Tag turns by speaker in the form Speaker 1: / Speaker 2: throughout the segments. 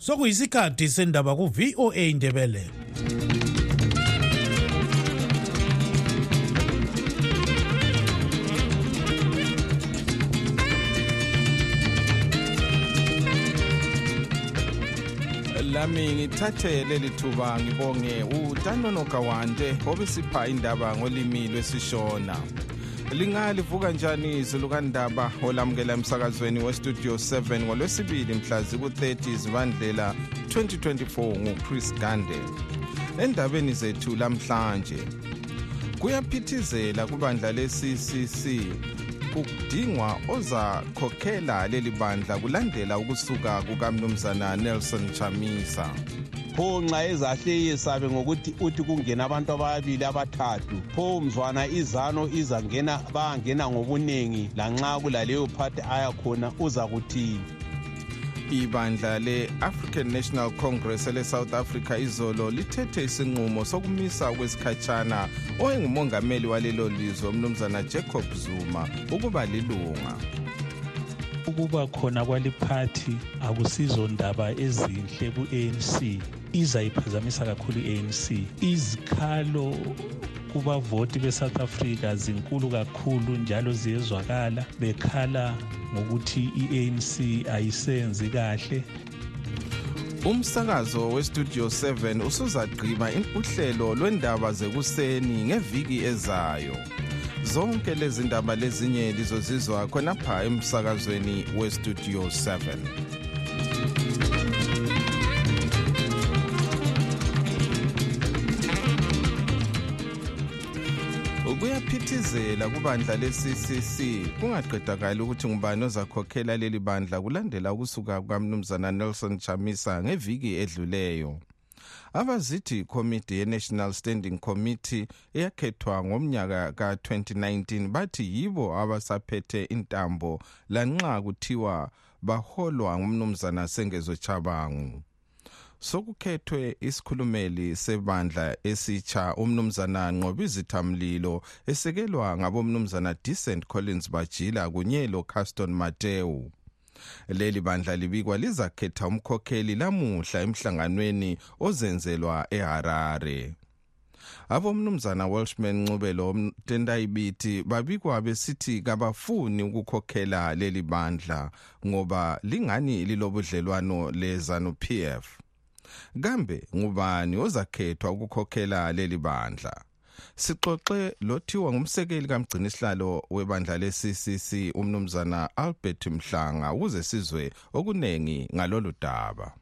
Speaker 1: sokuyisikhathi sendaba ku-voa indebele
Speaker 2: lami ngithathe leli thuba ngibonge utanono kawande obesipha indaba ngolimi lwesishona. Lingalivuka njani izulu kandaba olamukela emsakazweni westudio 7 ngolwesibili mhla ziku-30 zibandlela 2024 nguchris gande. Endabeni zethu lamhlanje kuyaphithizela kubandla le-ccc kudingwa ozakhokhela leli bandla kulandela ukusuka kukamnumzana nelson chamisa.
Speaker 3: Pho nxa ezahle yesabe ngokuthi uthi kungena abantu ababili abathathu pho mzwana izano izangena bayangena ngobuningi lanxa kulaleyo phathi ayakhona uza kuthini
Speaker 2: ibandla le-african national congress ele-south africa izolo lithethe isinqumo sokumisa kwesikhatshana oyengumongameli walelo lizwe umnumzana jacob zuma ukuba lilunga.
Speaker 4: Ukuba khona kwaliphathi akusizo ndaba ezinhle ku-anc izayiphazamisa kakhulu i-anc izikhalo kubavoti be-south africa zinkulu kakhulu njalo ziyezwakala. Bekhala ngokuthi i-anc ayisenzi kahle.
Speaker 2: Umsakazo westudio 7 usuzagqiba uhlelo lwendaba zekuseni ngeviki ezayo. Zonke lezi ndaba lezinye lizozizwa khonapha emsakazweni westudio 7 kuyaphithizela kubandla le-ccc kungaqedakali ukuthi ngubani ozakhokhela leli bandla kulandela ukusuka kukamnumzana nelson chamisa ngeviki edluleyo. Abazithi ikomiti ye-national standing committee eyakhethwa ngomnyaka ka-2019 bathi yibo abasaphethe intambo lanxa kuthiwa baholwa ngumnumzana sengezo chabangu sokukhethwe isikhulumeli sebandla esitsha umnumzana nqobizithamlilo esekelwa ngabomnumzana decent collins bajila kunye lo-caston mateu. Leli bandla libikwa lizakhetha umkhokheli lamuhla emhlanganweni ozenzelwa eharare. Abomnumzana welshman ncubelo tendayibithi babikwa besithi kabafuni ukukhokhela leli bandla ngoba lingani lilobudlelwano lezanu pf kambe ngubani ozakhethwa ukukhokhela leli bandla? Sixoxe lothiwa ngumsekeli kamgcinisihlalo webandla le-ccc umnumzana albert mhlanga ukuze sizwe okunengi ngalolu daba.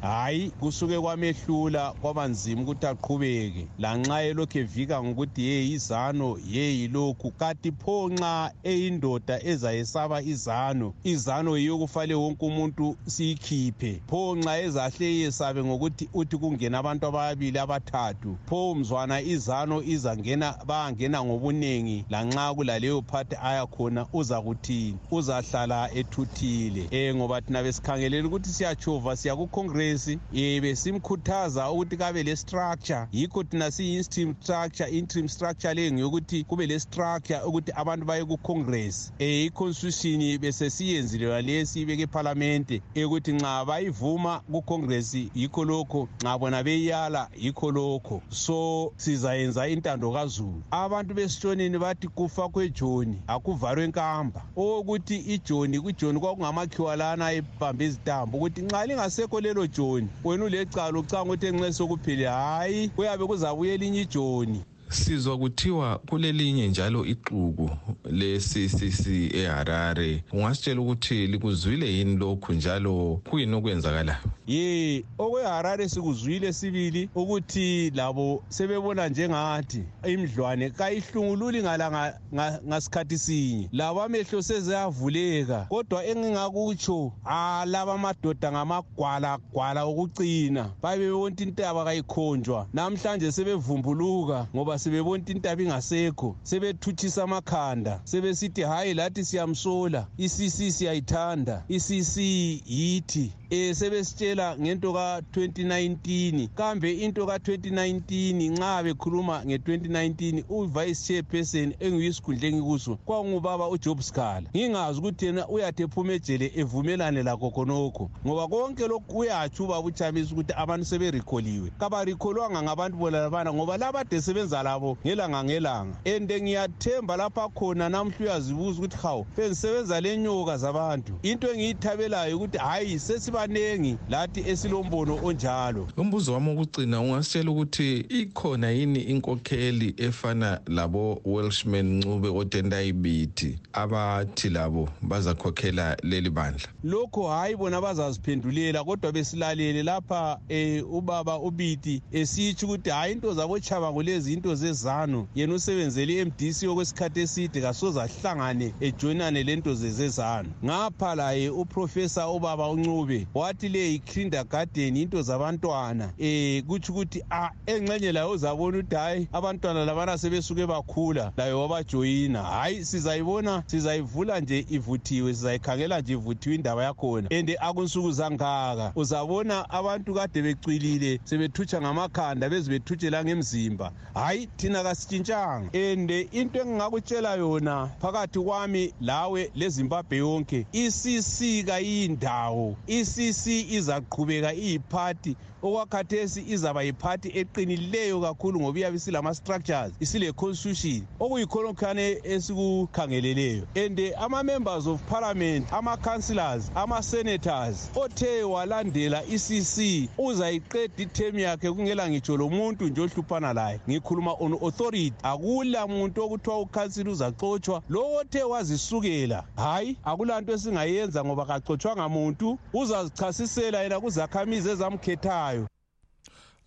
Speaker 3: Hayi kusuke kwamehlula kwabanzima ukuthi aqhubeke. Lanxa elokhu evika ngokuthi ye izano ye yilokhu kanti pho nxa eyindoda ezayesaba izano izano yiyo kufale wonke umuntu siyikhiphe. Pho nxa ezahle yesabe ngokuthi uthi kungena abantu ababili abathathu pho mzwana izano izangena bayangena ngobuningi lanxa kulaleyo phathi ayakhona uza kuthini uzahlala ethuthile. Um ngoba thina besikhangelela ukuthi siyachova siya kucongress. Congress um besimkhuthaza ukuthi kabe le-structure yikho thina siyi-interim structure interim structure leyo ngeyokuthi kube le-structure ukuthi abantu baye ku-congress. Um i-constitution besesiyenzile lalesi ibeke ephalamente ukuthi nxa bayivuma ku-congress yikho lokho. Nxa bona beyala yikho lokho. So sizayenza intando kazulu. Abantu besitshonini bathi kufa kwejoni akuvalwe nkamba. Okokuthi ijoni kwijoni kwakungamakhiwa lana ebambe izitambo ukuthi nxa lingasekho lelo joni. Wena ulecala ucanga ukuthi enxe sokuphile hhayi kuyabe kuzabuya elinye ijoni.
Speaker 2: Sizwa kuthiwa kulelinye njalo ixuku le-ccc eharare. Ungasitshela ukuthi likuzwile yini lokhu njalo kuyini okwenzakalayo?
Speaker 3: Ye okweharare sikuzwile sibili ukuthi labo sebebona njengathi imdlwane kayihlungululi ngalanga ngasikhathi sinye. Labo amehlo sezeyavuleka kodwa engingakutsho alaba amadoda ngamagwalagwala okucina. Babe bebonta intaba kayikhonjwa. Namhlanje sebevumbuluka ngoba sebebonta intaba ingasekho. Sebethuthisa amakhanda. Sebesithi hhayi lathi siyamsola. Isisi siyayithanda. Isisi yithi um sebesitshela ngento ka-2019 kambe into ka-2019 nxa bekhuluma nge-2019 uvice chairperson engiyisikhundla engikuso kwakungubaba ujob scala ngingazi ukuthi yena uyathi ephuma ejele evumelane lakho khonokho ngoba konke lokhu uyatsho ubaba uchamisa ukuthi abantu seberikholiwe kabarikholwanga ngabantu bona labana ngoba labade sebenza labo ngelanga ngelanga. And ngiyathemba lapha khona namhla uyazibuza ukuthi hawu bengisebenza le nyoka zabantu. Into engiyithabelayo ukuthi hhayi sesibanengi lathi esilombono onjalo.
Speaker 2: Umbuzo wami wokucina ungasitshela ukuthi ikhona yini inkokheli efana labo welshman ncube otendayibithi abathi labo bazakhokhela leli bandla?
Speaker 3: Lokho hhayi bona bazaziphendulela kodwa besilalele lapha um ubaba ubiti esitsho ukuthi hhayi into zabochabango lezi into zezanu yena usebenzele i-mdc okwesikhathi eside kasoze ahlangane ejoyinane lento zezezanu ngapha laye uprofesa ubaba uncube wathi le yi-kindergarden into zabantwana. Um kutsho ukuthi a engxenye layo uzabona ukuthi hhayi abantwana labana sebesuke bakhula layo wabajoyina. Hhayi sizayibona sizayivula nje ivuthiwe sizayikhangela nje ivuthiwe indaba yakhona. And akunsuku zangaka uzabona abantu kade becwilile sebethutsha ngamakhanda beze bethutshela ngemzimba. Hhayi thina kasitshintshanga. And into engingakutshela yona phakathi kwami lawe lezimbabwe yonke icc kayindawo icc izaqhubeka iyiphathi okwakhathesi izaba yiphathi eqinileyo kakhulu ngoba iyabe isilama-structures isile-constitution okuyikhonokane esikukhangeleleyo. And ama-members of parliament ama-councillors ama-senators othe walandela i-cc uzayiqeda ithemu yakhe kungela ngitsho lo muntu nje ohluphana laye. Ngikhuluma on authority. Akula muntu okuthiwa ukhansila uzaxotshwa. Lowo othe wazisukela hhayi akulanto esingayenza ngoba kaxotshwanga muntu. Uzazichasisela yena kuzakhamizi ezamkhethayo.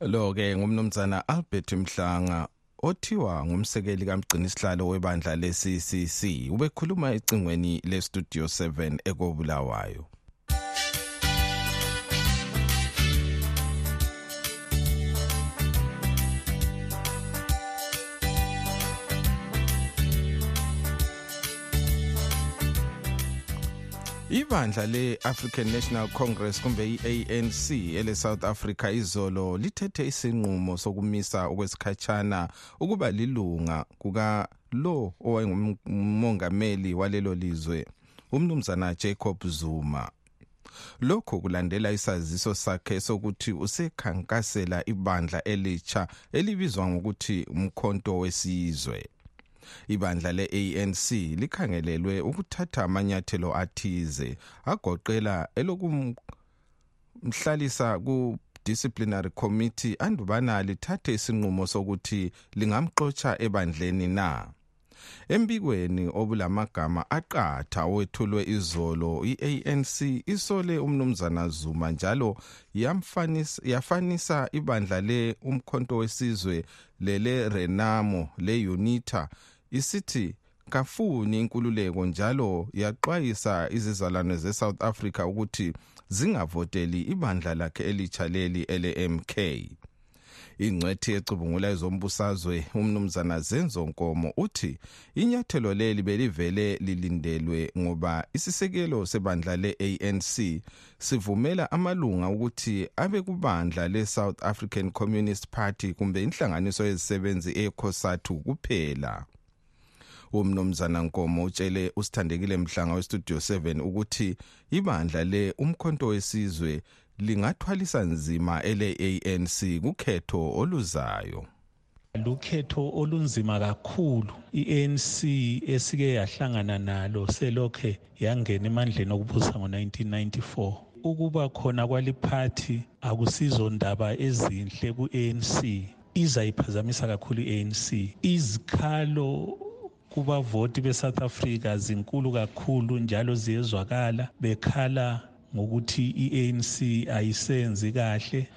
Speaker 2: Lo-ke ngumnumzana albert mhlanga othiwa ngumsekeli kamgcinisihlalo webandla le-ccc ubekhuluma ecingweni le-studio 7 ekobulawayo. Ibandla le-african national congress kumbe i-anc ele-south africa izolo lithethe isinqumo sokumisa okwesikhatshana ukuba lilunga kukalo owayengumongameli walelo lizwe umnumzana jacob zuma. Lokhu kulandela isaziso sakhe sokuthi usekhankasela ibandla elitsha elibizwa ngokuthi umkhonto wesizwe. Ibandla le-ANC likhangelelwe ukuthatha amanyathelo athize agoqela elokumhlalisa ku disciplinary committee andubana lithathe isinqumo sokuthi lingamxotsha ebandleni na. Embikweni obulamagama aqatha owethulwe izolo i-ANC isole umnumzana Zuma njalo yamfanisa yafanisa ibandla le umkhonto wesizwe lele Renamo le UNITA isithi kafuni inkululeko njalo yaxwayisa izizalwane ze-South Africa ukuthi zingavoteli ibandla lakhe elitsha leli ele-MK ingcwethi ecubungula ezombusazwe umnumzana zenzo nkomo uthi inyathelo leli belivele lilindelwe ngoba isisekelo sebandla le-ANC sivumela amalunga ukuthi abe kubandla le-South African Communist Party kumbe inhlanganiso yezisebenzi eCOSATU kuphela. Umnumzana Nkomo utshele usithandekile mhlanga westudio 7 ukuthi ibandla le umkhonto wesizwe lingathwalisa nzima ele-ANC kukhetho oluzayo.
Speaker 4: Lukhetho olunzima kakhulu. i-ANC esike yahlangana nalo selokhe yangena emandleni okubusa ngo-1994 ukuba khona kwaliphathi akusizo ndaba ezinhle ku-ANC izayiphazamisa kakhulu i-ANC izikhalo kubavoti be-south africa zinkulu kakhulu njalo ziyezwakala. Bekhala ngokuthi i-ANC ayisenzi kahle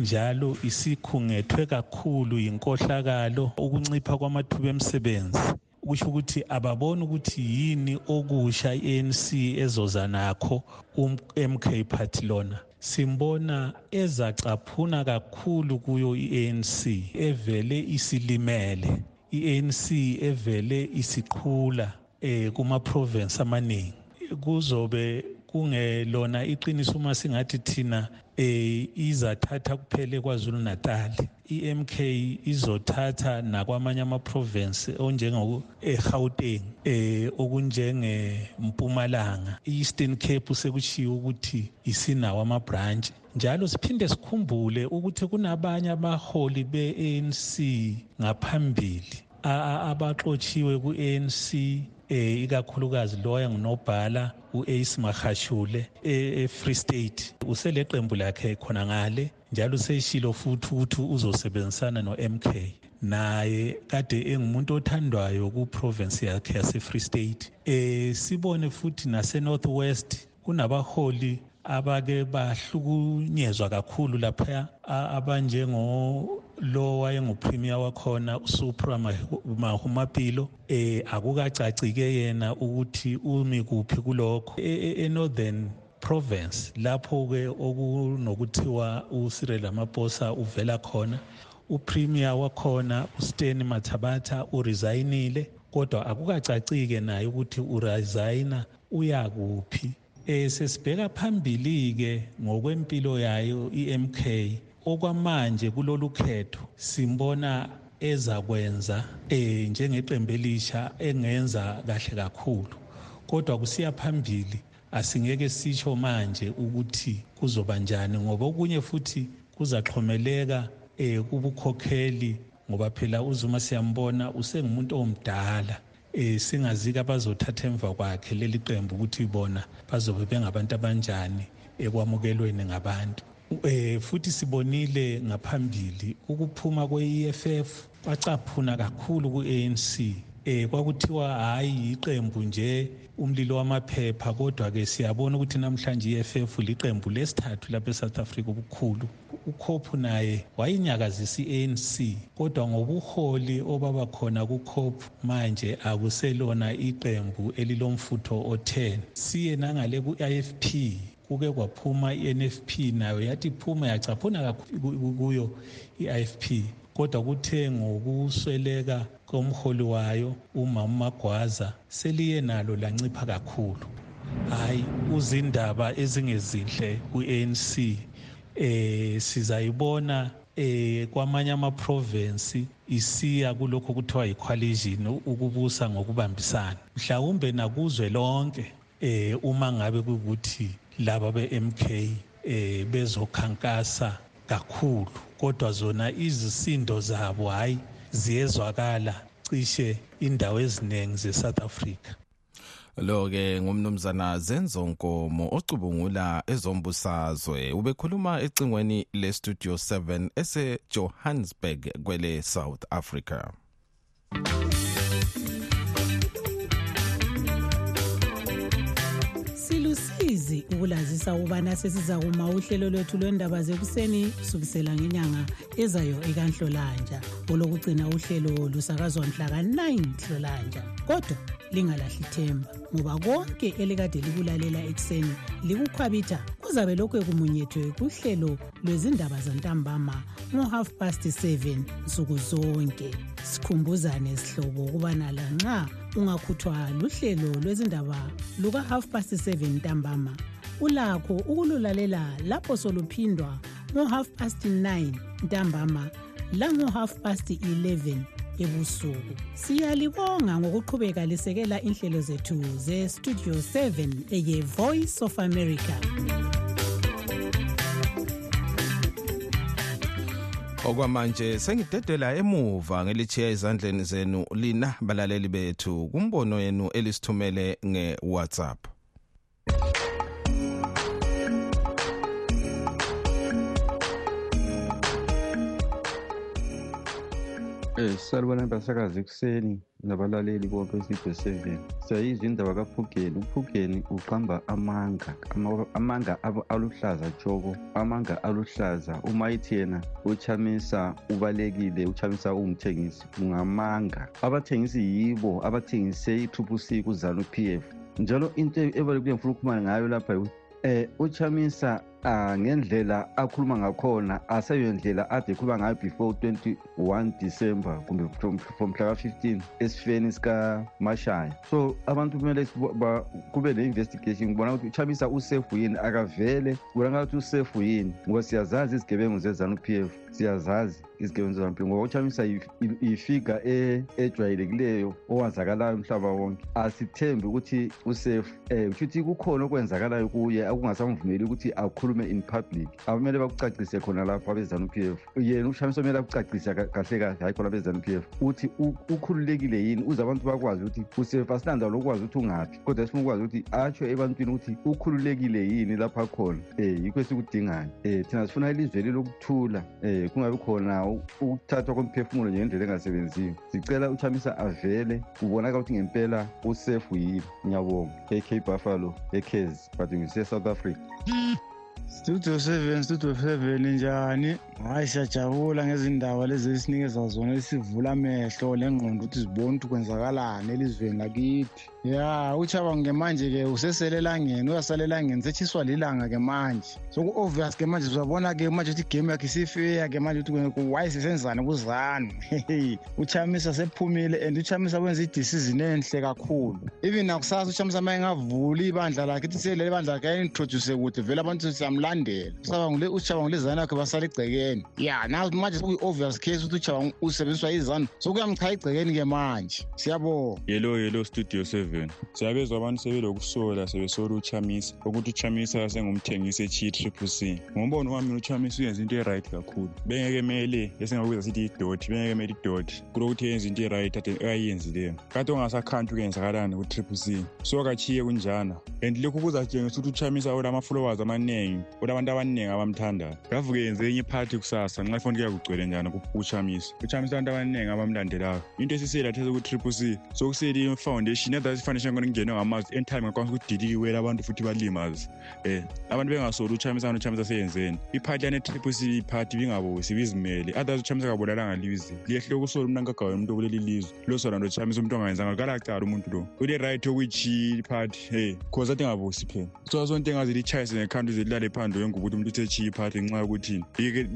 Speaker 4: njalo isikhungethwe kakhulu yinkohlakalo ukuncipha kwamathuba emsebenzi. Kusho ukuthi ababoni ukuthi yini okusha i-ANC ezoza nakho umMK party lona. Simbona ezacaphuna kakhulu kuyo i-ANC evele isilimele. i-ANC evele isiqhula eh kuma province amaningi. Kuzobe kungelona iqiniso uma singathi thina eh izathatha kuphele kwaZulu Natal iMK izothatha nakwamanye ama-province onjengo eGauteng eh okunjenge Mpumalanga. Eastern Cape sekushiwo ukuthi isinawo ama-branch njalo siphinde sikhumbule ukuthi kunabanye abaholi be-ANC ngaphambili abaxotshiwe ku-ANC eh ikakhulukazi loya ngunobhala uAce Mahashule eFree State. Useleqembu lakhe khona ngale njalo seshilo futhi ukuthi uzosebenzisana noMK naye kade engumuntu othandwayo ku-province yakhe yase-free state. Eh sibone futhi nase-northwest kunabaholi abake bahlukunyezwa kakhulu lapha abanjengo lo wayengupremier wakhona usupra mahumapilo eh akukacaci ke yena ukuthi umi kuphi kulokho. E-northern province lapho ke okunokuthiwa uCyril Ramaphosa uvela khona upremier wakhona uSteny Mathabatha uresignile kodwa akukacacike naye ukuthi uresigna uya kuphi. Eh sesibheka phambili ke ngokwempilo yayo iMK okwamanje kulolu khetho simbona ezakwenza eh njengeqembu elisha engenza kahle kakhulu. Kodwa kusiya phambili asingeke sisho manje ukuthi kuzoba njani ngoba okunye futhi kuzaxhomeleka eh kubukhokheli ngoba phela uzuma siyambona usengumuntu omdala eh singazike abazothatha emva kwakhe leli qembu ukuthi bona bazobe bengabantu abanjani ekwamukelweni ngabantu. Eh futhi sibonile ngaphambili ukuphuma kwe-EFF kwacaphuna kakhulu ku-ANC eh kwakuthiwa hayi iqembu nje umlilo wamaphepha kodwa ke siyabona ukuthi namhlanje iFF liqembu lesithathu lapha eSouth Africa ubukhulu. Ukhophu naye wayinyakazisa iANC kodwa ngobuholi obaba khona kukhophu manje akuselona iqembu elilomfutho o10 siye nangale ku-IFP kuke kwaphuma i-NFP nayo yathi iphuma yacaphuna kuyo i-IFP kodwa kuthe ngokusweleka komholi wayo umama Magwaza seliye nalo lancipha kakhulu. Hayi uzindaba ezingezinhle ku-ANC eh sizayibona eh kwamanye ama-province isiya kulokho kuthiwa yi-coalition ukubusa ngokubambisana. Mhlawumbe nakuzwe lonke eh uma ngabe kukuthi laba be-MK eh bezokhankasa kakhulu. Kodwa zona izisindo zabo hayi ziyezwakala cishe indawo eziningi ze-South Africa.
Speaker 2: Lo ke ngumnumzana Zenzo Nkomo ocubungula ezombusazwe ubekhuluma ecingweni le Studio 7 ese Johannesburg kwele South Africa.
Speaker 5: Silusizi ukulazisa ubana sesiza kuma uhlelo lwethu lwendaba zekuseni kusukisela ngenyanga ezayo ekanhlolanja olokugcina uhlelo lusakazwa mhla ka-9 hlolanja kodwa lingalahli ithemba ngoba konke elikade likulalela ekuseni likukhwabitha kuzabe lokhu ekumunyethwe kuhlelo lwezindaba zantambama ngo-half past 7 nsuku zonke. Sikhumbuzane sihlobo ukubana lanxa ungakhuthwa luhlelo lwezindaba luka-half past 7 ntambama ulakho ukululalela lapho soluphindwa ngo-half past 9 ntambama lango-half past 11 ebusuku. Siyalibonga ngokuqhubeka lisekela inhlelo zethu ze-studio 7 eye-voice of america.
Speaker 2: Okwamanje sengidedela emuva ngelichiya ezandleni zenu lina balaleli bethu kumbono yenu elisithumele nge-whatsapp.
Speaker 6: Eh salibona basakazi ekuseni nabalaleli bonke esidwe seven siyayizwa indaba kaphugeni uphugeni uqamba amanga Ama- amanga aluhlaza tshoko amanga aluhlaza. Uma ithi yena uchamisa ubalekile uchamisa ungumthengisi ungamanga. Abathengisi yibo abathengise i-triple c kuzanu p f. Njalo into ebalulekile ngifuna ukukhuluma ngayo lapha yikuthi eh uchamisa uh, ngendlela akhuluma ngakhona aseyo ndlela ade ekhuluma ngayo before 21 december kumbe from, from mhla ka-15 esifeni sikamashaya. So abantu kumele kube ne-investigation ngibona ukuthi uchamisa usefu yini akavele kubona ngathi usefu yini ngoba siyazazi izigebengu zezanup f siyazazi izigebengu zezanup ngoba uchamisa ifiga e, ejwayelekileyo owazakalayo umhlaba wonke asithembi ukuthi usefu um kusho ukuthi kukhona okwenzakalayo kuye akungasamvumeli ukuthi akhulume in public. Abamele bakucacise khona lapho abezanup f. Yena uchamisa kumele akucacise kahle kahle hayi khona abezanup f uthi ukhululekile yini? Uze abantu bakwazi ukuthi usefu asilanda lokwazi ukuthi ungaphi kodwa sifuna ukwazi ukuthi atsho ebantwini ukuthi ukhululekile yini lapho akhona um yikho esikudingayo. Um thina sifuna ilizwe lilokuthula um kungabi khona ukuthathwa komphefumulo njengendlela engasebenziyo sicela uchamisa avele kubonakala ukuthi ngempela usefu yini ngiyabonga. Ak buffalo ekezi but ngise-south africa.
Speaker 7: Studio seven studio seven njani? Hhayi siyajabula ngezindaba lezi esinikeza zona esivula amehlo lengqondo ukuthi zibone ukuthi kwenzakalani elizweni lakithi. Ya uchabange manje-ke usesele elangeni uyasala elangeni setshiswa lilanga-ke manje. Soku-obvious-ke manje uzabona-ke manje ukuthi igame yakhe isifeya-ke manje ukuthi waye sisenzani kuzanu uchamisa sephumile and uchamisa wenza idecision enhle kakhulu. Even nakusasa uchamisa ma engavula ibandla lakhe ithi selele bandla lakhe ayi-introduce kude vele abantu siyamlandela uchabanga lezanu yakhe basala egcekeni. Ya na manje sekuyi-obvious case ukuthi usebenziswa izanu sokuyamchaya egcekeni-ke manje. Siyabonga.
Speaker 8: Yelo yelo studio seven. Siyabezwa abantu sebelokusola sebesola uchamisa. Ukuthi uchamisa sengumthengisi echiyi triple ngombono wami uchamisa uyenza into e-right kakhulu. Bengeke mele esingakubiza sithi idoti bengeke mele idoti kulokuthi yenza into e-right ayiyenzileyo kade ongasakhanti ukuyenzakalani ku-triple c? So kachiye kunjana. And lokhu kuzatshengisa ukuthi uchamisa ulama-followers amaningi ulabantu abaningi abamthandayo ngavuke yenze enye iphathi kusasa nxa ifoni kuyakugcwele njani uchamisa uchamisa abantu abaningi abamlandelayo into esiseyelathesa ku-triple c sokusele i-foundation ezathi i-foundation kona kungenwe ngamazwi entime ngakwanisa ukudilikiwela abantu futhi balimaze. Um abantu bengasoli uchamisana uchamisa seyenzeni. Iphathi yane triple c iphathi ibingabosi ibizimele. Others uchamisa kabulalanga lize liyehle ukusola umnankagayo yomuntu kuleli lizwe. Losola nto uchamisa umuntu ongayenzanga kalacala umuntu lo. Ule-right yokuyichiya iphathi hey cause athi engabosi phela. So sonke engaze litshayise nekhanti uze wenguba ukuthi umuntu usechiya iphathi ngenxa yokuthini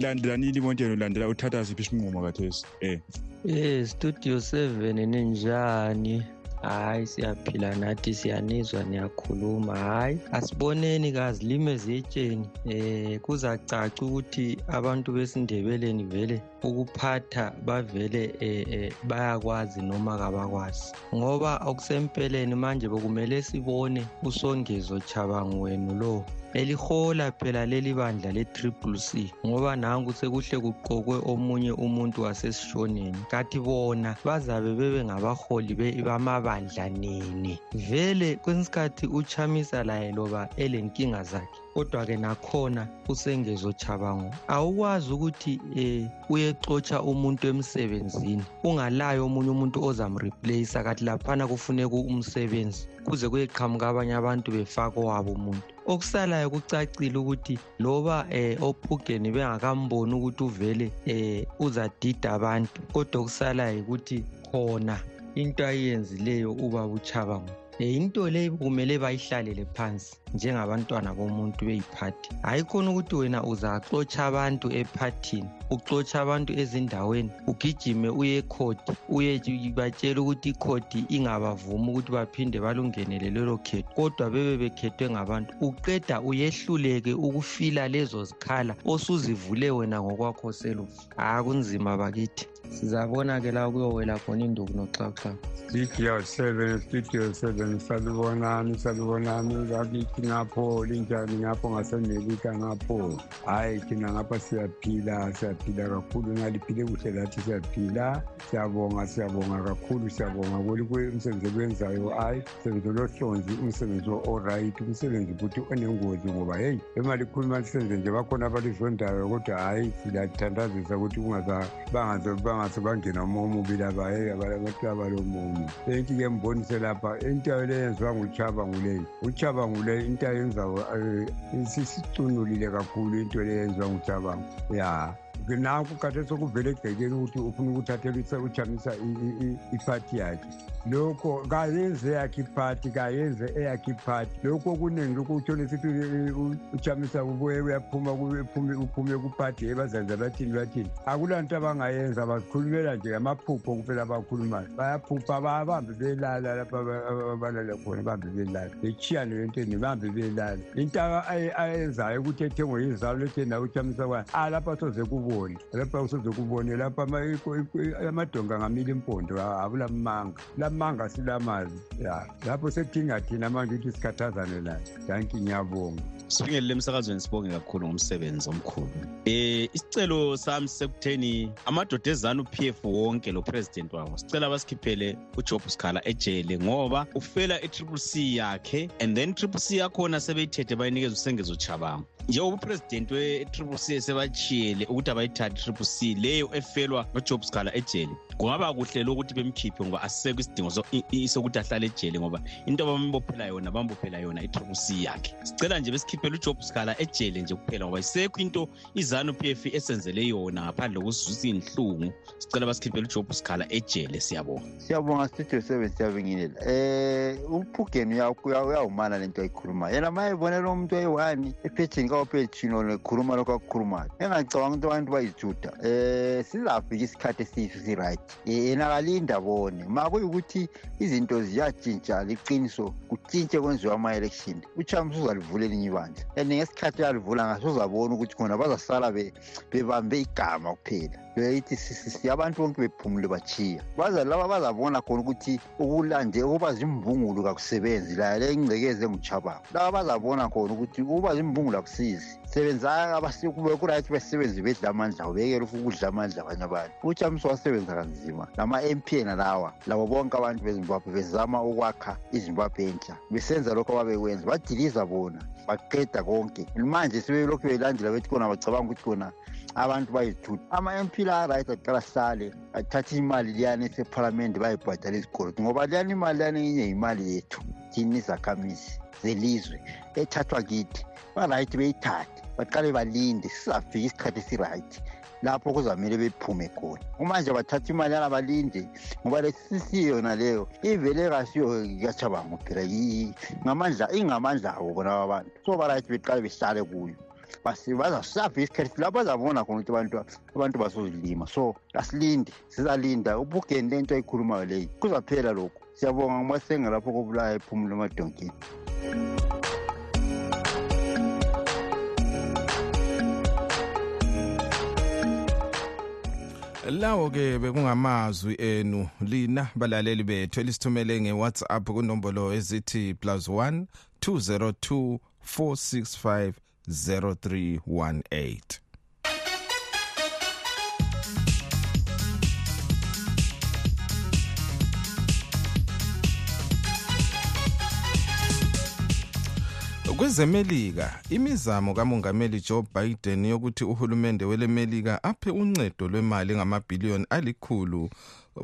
Speaker 8: landelanini imonteno ulandela uthatha siphi isinqumo kathesi? Um
Speaker 9: Eh studio 7 ninjani? Hayi siyaphila nathi siyanizwa niyakhuluma. Hayi asiboneni kazilime ziyetsheni. Eh kuzacaca ukuthi abantu besindebeleni vele ukuphatha bavele eh, eh, bayakwazi noma kabakwazi. Ngoba okusempeleni manje bekumele sibone usongezo chabangu wenu lo. Elihola phela leli bandla le-triple c ngoba nanku sekuhle kuqokwe omunye umuntu wasesishoneni. Kathi bona bazabe bebe ngabaholi bamabandla nini? Vele kwesinye isikhathi uchamisa laye loba elenkinga zakhe kodwa-ke nakhona usengezo chabango awukwazi ukuthi um uyexotsha umuntu emsebenzini ungalayo omunye umuntu ozamreplace kathi laphana kufuneka umsebenzi kuze kuyeqhamuka abanye abantu befaka owabo umuntu. Okusalayo kucacile ukuthi loba eh ophugeni bengakamboni ukuthi uvele eh uzadida abantu kodwa okusalayo ukuthi khona into ayenzileyo ubaba uchabango into le kumele bayihlalele phansi njengabantwana bomuntu beyiphathi. Hayi khona ukuthi wena uzaxotsha abantu ephathini uxotsha abantu ezindaweni ugijime uye ekhodi uyebatshela ukuthi ikhodi ingabavumi ukuthi baphinde balungenele lelo khetho kodwa bebe bekhethwe ngabantu. Uqeda uyehluleke ukufila lezo zikhala osuzivule wena ngokwakho selufu hayi kunzima bakithi. Sizabona-ke la kuyowela khona induku noxhaxhaka
Speaker 10: studio seven studio seven salibonani salibonani ngakithi ngapho linjani ngapho? Ngasemelika ngapho. Hhayi thina ngapha siyaphila siyaphila kakhulu. Ngaliphile kuhle lathi siyaphila. Siyabonga siyabonga kakhulu siyabonga. Umsebenzi okuwenzayo hhayi umsebenzi olohlonzi umsebenzi o-right umsebenzi futhi onengozi ngoba heyi emali khuluma lisenze nje bakhona abalizondayo kodwa hhayi siyathandazisa ukuthi bangase bangena umoya omubi laba heyi abantu abalomumo enki-ke mbonise lapha into le yenziwa nguchaba nguleyi uchaba nguleyi into ayenzayo sisicunulile kakhulu into le yenziwa nguchabango ya nanku kade sokuvele egcekeni ukuthi ufuna ukuthathela uchamisa iphathi yakhe lokho kayenze yakhe iphathi kayenze eyakhe iphathi lokho okuningi lokho uthole sithi uchamisa uyaphuma uphume kuphathi ebazanza bathini bathini? Akulanto abangayenza bazikhulumela nje ngamaphupho kuphela abakhulumayo. Bayaphupha babambe belala lapha abalala khona bambe belala. Bechiyane lentweni bambe belala. Into ayenzayo ukuthi ethengwe yizalo lethenda uchamisa kwayo alapha soze kubone. Lapha soze kubone lapha amadonga angamila impondo akulamanga lamanga silamazi ya lapho sekudinga thina manje ukuthi sikhathazane layo danki ngiyabonga
Speaker 11: sibingelele emsakazweni sibonge kakhulu ngomsebenzi omkhulu. Eh isicelo sami sekutheni amadoda ezanu PF wonke lo president wawo sicela basikhiphele uJob Sikhala ejele ngoba ufela itriple C yakhe and then triple C yakhona sebeyithethe bayinikeza usengezo chabanga. Njengoba upresident we-triple c esebachiyele ukuthi abayithathe triple c leyo efelwa nojob scala ejele kungaba kuhle lokuthi bemkhiphe ngoba asisekho isidingo sokuthi ahlale ejele ngoba into abambophela yona bambophela yona i-triple c yakhe. Sicela nje besikhiphele ujob scala ejele nje kuphela ngoba isekho into izanu p f esenzele yona ngaphandle kokuzuza iy'nhlungu sicela basikhiphele ujob scala ejele siyabonga.
Speaker 12: Siyabonga studio seven siyabingelela um uphugeni uyawumana lento ayikhulumayo yena ma ebonela umuntu oyi-one ephethini kawupethino nekhuluma lokho akukhulumayo. Engacabanga ukuthi abantu bayijuda um sizafika isikhathi esiyiso si-right. Yena kalinda bone ma kuyukuthi izinto ziyatshintsha liqiniso kutshintshe kwenziwa ama-election. Uchama usuzalivula elinye ibandla. And ngesikhathi uyalivula ngaso uzabona ukuthi khona bazasala bebambe igama kuphela. Beyithi abantu bonke bephumule bachiya baza laba bazabona khona ukuthi ukulande ukuba zimbungulu kakusebenzi la le ingcekezi enguchabango laba bazabona khona ukuthi ukuba zimbungulu akusizi sebenzaka kube kuright besebenzi bedla amandla ubekele ukudla amandla abanye abantu. Uchamisa wasebenza kanzima. Nama-m p nalawa labo bonke abantu bezimbabwe bezama ukwakha izimbabwe entsha. Besenza lokho ababekwenza. Badiliza bona baqeda konke. Manje sebelokhu belandela bethi khona bacabanga ukuthi khona abantu bayithutha. Ama-m p la right aqala ahlale athathe imali liyani esephalamende bayibhadala izikolo ngoba liyani imali liyani enye imali yethu thini izakhamizi zelizwe ethathwa kithi. Ba-right beyithathe baqale balinde sizafika isikhathi esi-right lapho kuzamele bephume khona. Umanje bathatha imali yana balinde ngoba lesisiyo yona leyo ivele kasiyo kachabango phela ngamandla ingamandla abo bona abantu so ba-right beqale behlale kuyo. Bazasapha isikhathi lapho bazabona khona ukuthi abantu abantu basozilima so asilinde sizalinda ubugeni lento ayikhulumayo leyi kuzaphela lokhu. Siyabonga ngumasenga lapho kobulaya ephumule emadonkeni
Speaker 2: lawo ke bekungamazwi enu lina balaleli bethu elisithumele nge-whatsapp kunombolo ezithi plus 1 202 465 0318 kwezemelika imizamo kamongameli Joe Biden yokuthi uhulumende welemelika aphe uncedo lwemali ngamabhiliyoni alikhulu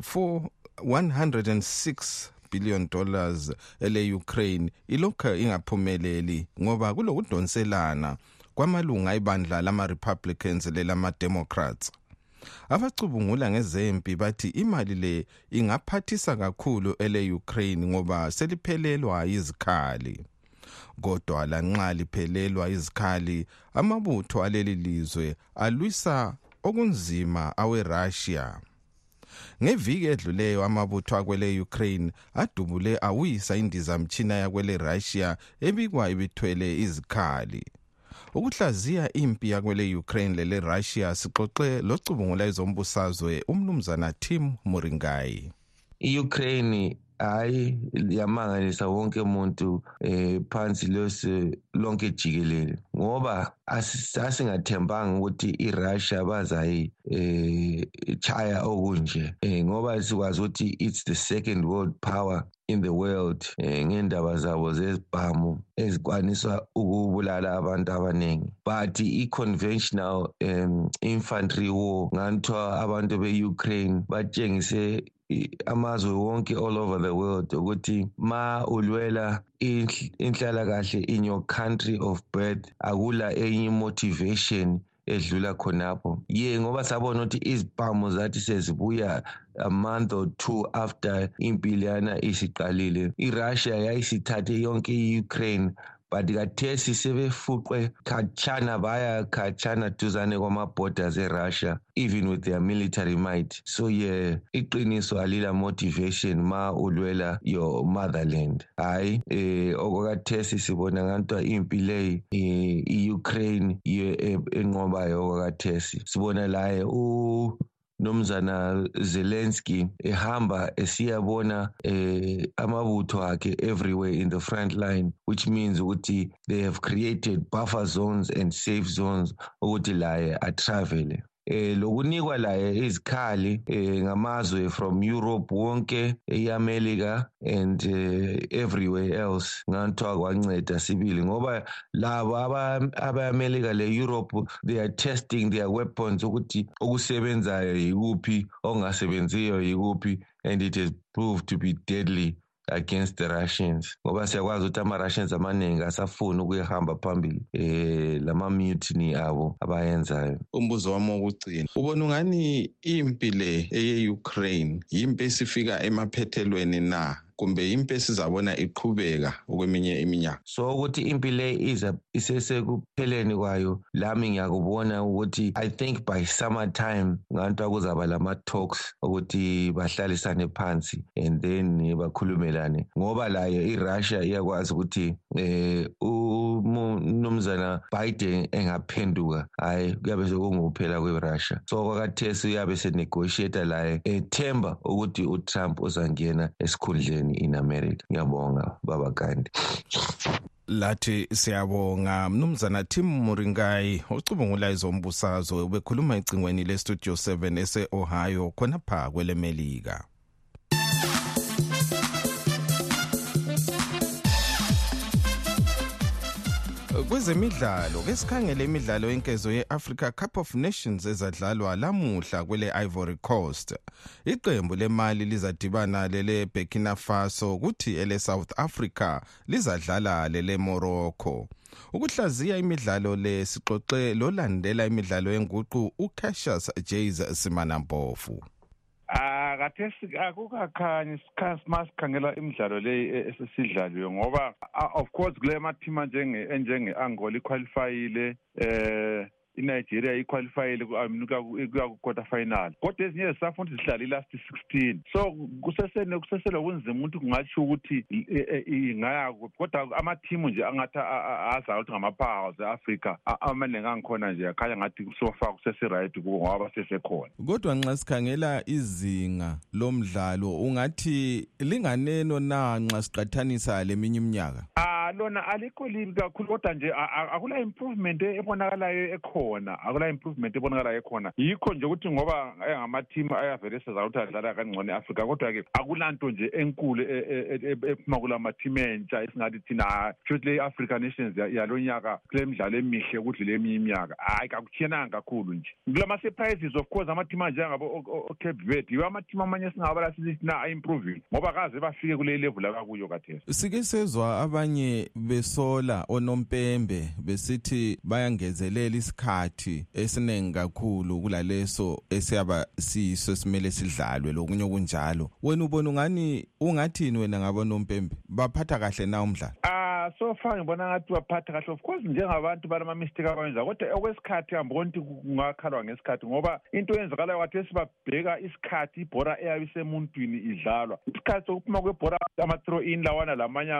Speaker 2: for 106 billion dollars ele Ukraine ilokho ingaphumeleli ngoba kulokudonselana kwamalunga ebandla lama Republicans lelama Democrats abacubungula ngezempi bathi imali le ingaphathisa kakhulu ele Ukraine ngoba seliphelelwa izikhali kodwa lanxa liphelelwa izikhali amabutho aleli lizwe alwisa okunzima aweRussia. Ngeviki edluleyo amabutho akwele Ukraine adubule awisa indizamtshina yakwele Russia ebikwa ibithwele izikhali. Ukuhlaziya impi yakwele Ukraine lele Russia sixoxe locubungula ezombusazwe umnumzana Tim Muringai
Speaker 13: iUkraine hayi yamangalisa wonke umuntu eh phansi lose lonke jikelele. Ngoba asingathembanga ukuthi iRussia bazayi eh chaya okunje. Eh ngoba sikwazi ukuthi it's the second world power in the world eh ngendaba zabo zezibhamu ezikwanisa ukubulala abantu abaningi. But i-conventional um, infantry war nganthiwa abantu be-ukraine batshengise amazwe wonke all over the world ukuthi ma ulwela inhlalakahle in your country of birth akula enye motivation edlula khonapho. Ye ngoba sabona ukuthi izibhamu zathi sezibuya a month or two after impi leyana isiqalile irussia yayisithathe yonke i-ukraine but kathesi sebefuqwe khatshana baya khatshana duzane kwama-borders erussia even with their military might. So ye yeah, iqiniso alila motivation ma ulwela your motherland. Hayi eh okwakathesi sibona ngantwa impi leyi i-ukraine yiyo enqobayo okwakathesi. Sibona laye nomzana Zelensky ehamba esiyabona eh amabutho akhe everywhere in the front line which means ukuthi they have created buffer zones and safe zones ukuthi laye atravel eh lokunikwa laye izikhali eh ngamazwe from Europe wonke eAmerica and uh, everywhere else. Nganthiwa kwanceda sibili ngoba labo abaAmerica le-Europe they are testing their weapons ukuthi okusebenzayo yikuphi okungasebenziyo yikuphi and it has proved to be deadly. Against the Russians. Ngoba siyakwazi ukuthi ama-Russians amaningi asafuni ukuyahamba phambili eh lama mutiny abo abayenzayo.
Speaker 2: Umbuzo wami wokugcina ubona ungani impi le eye-Ukraine yimpi esifika emaphethelweni na? Kumbe impi esizabona iqhubeka okweminye iminyaka.
Speaker 13: So ukuthi impi le iza isesekupheleni kwayo lami ngiyakubona ukuthi i think by summer time nganto kuzaba lama-talks ukuthi bahlalisane phansi and then bakhulumelane. Ngoba layo irussia iyakwazi ukuthi eh umnumzana biden engaphenduka hhayi kuyabe sekungukuphela kwerussia. So kwakathesi uyabe senegotiata laye ethemba ukuthi utrump uzangena esikhundleni. In america. Ngiyabonga baba gandhi
Speaker 2: lathi siyabonga. Mnumzana tim muringayi ocubungula ezombusazwe ubekhuluma ecingweni lestudio 7 ese-ohio khonapha kwelemelika kwezemidlalo ke sikhangele imidlalo yenkezo ye-africa cup of nations ezadlalwa lamuhla kwele ivory coast. Iqembu lemali lizadibana lele burkina faso kuthi ele-south africa lizadlala lele morocco. Ukuhlaziya imidlalo le sixoxe lolandela imidlalo yenguqu ucassius jas simanampofu
Speaker 14: Ah kathesi akukakhanyi masikhangela imidlalo leyi esisidlaliwe ngoba of course kule mathima enjenge Angola iqualifyile eh iNigeria iqualifyile kuya ku-quarter final. Kodwa ezinye zisafuna ukuthi zihlale i-last sixteen. So kusesene kuseselobunzima ukuthi kungatsho ukuthi ingaya kuphi. Kodwa amathimu nje angathi azayo ukuthi ngama-powers e-afrika amaningi angikhona nje akhanya ngathi sofa kuseseright kubo ngoba basesekhona.
Speaker 2: Kodwa nxa sikhangela izinga lomdlalo ungathi linganeno na nxa siqathanisa leminye iminyaka?
Speaker 14: Lona alikho libi kakhulu kodwa nje akula improvement ebonakalayo ekhona. Akula improvement ebonakalayo ekhona. Yikho nje ukuthi ngoba engamateam ayavele sezayo ukuthi adlala kangcono e-afrika kodwa-ke akulanto nje enkulu ephuma kula mateam entsha esingathi thina futhi le africa nations yalo nyaka kule midlalo emihle kudlule eminye iminyaka. Hhayi kakutshiyenanga kakhulu nje. Kulama-surprises of course amateam anjengabo ocape verde yiwo amateam amanye esingabala sithi na a-improving ngoba kaze bafike kule level akakuyo kathesi.
Speaker 2: Sike sezwa abanye besola onompembe besithi bayangezelela isikhathi. Esiningi kakhulu kulaleso esiyaba siyiso simele sidlalwe lokunye okunjalo. Wena ubona ungani ungathini wena ngabonompembe baphatha kahle na umdlalo?
Speaker 14: So far ngibona ngathi baphatha kahle. Of course njengabantu balamamistake abawenza kodwa okwesikhathi hambona ukuthi kungakhalwa ngesikhathi ngoba into eyenzakalayo kathesi babheka isikhathi ibhora eyabe isemuntwini idlalwa. Isikhathi sokuphuma kwebhora ama-throw in lawana lamanye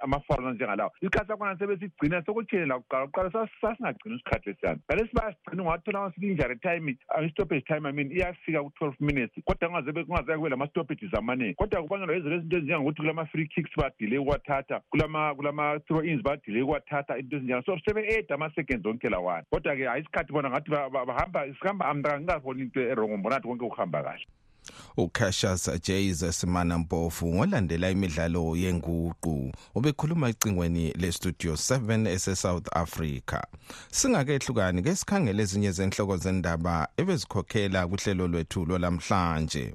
Speaker 14: amafaula njengalawo. Isikhathi sakhona sebesigcina sekuthini lakuqala kuqala. Sasingagcini isikhathi lesiyani ngalesi bayasigcina ungathola i-injury time i-stoppage time i mean iyafika ku-twelve minutes. Kodwa kungaze kube lama-stoppages amaningi. Kodwa kubangelwa yizinto ezinto ezinjengokuthi kulama-free kicks badile ukwathatha kulama kulama throw ins badile ukwathatha into ezinjalo. So sebe-eda ama-seconds onke lawana. Kodwa-ke hayi isikhathi bona ngathi bahamba sihamba amntaka ngingaboni into erongo mbona ngathi konke kuhamba kahle.
Speaker 2: Ucassius jas simanampofu ngolandela imidlalo yenguqu ubekhuluma ecingweni lestudio 7 ese-south africa. Singakehlukani ke sikhangele ezinye zenhloko zendaba ebezikhokhela kuhlelo lwethu lwalamhlanje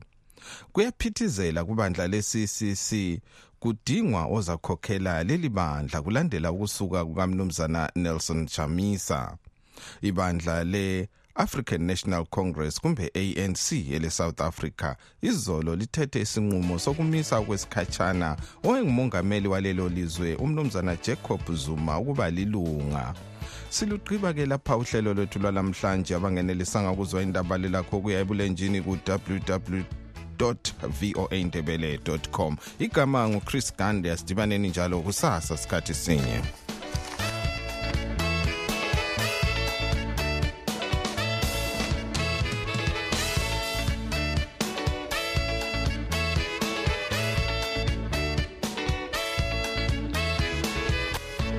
Speaker 2: kuyaphithizela kubandla le-ccc kudingwa ozakhokhela leli bandla kulandela ukusuka kukamnumzana nelson chamisa. Ibandla le African National Congress kumbe ANC ele South Africa izolo lithethe isinqumo sokumisa kwesikhatshana owengumongameli walelo lizwe umnumzana Jacob Zuma ukuba lilunga. Silugqiba ke lapha uhlelo lwethu lwalamhlanje abangenelisanga kuzwa indaba lelakho kuya ebulenjini ku www voaindebele.com igama nguchris gande asidibaneni njalo kusasa sikhathi sinye.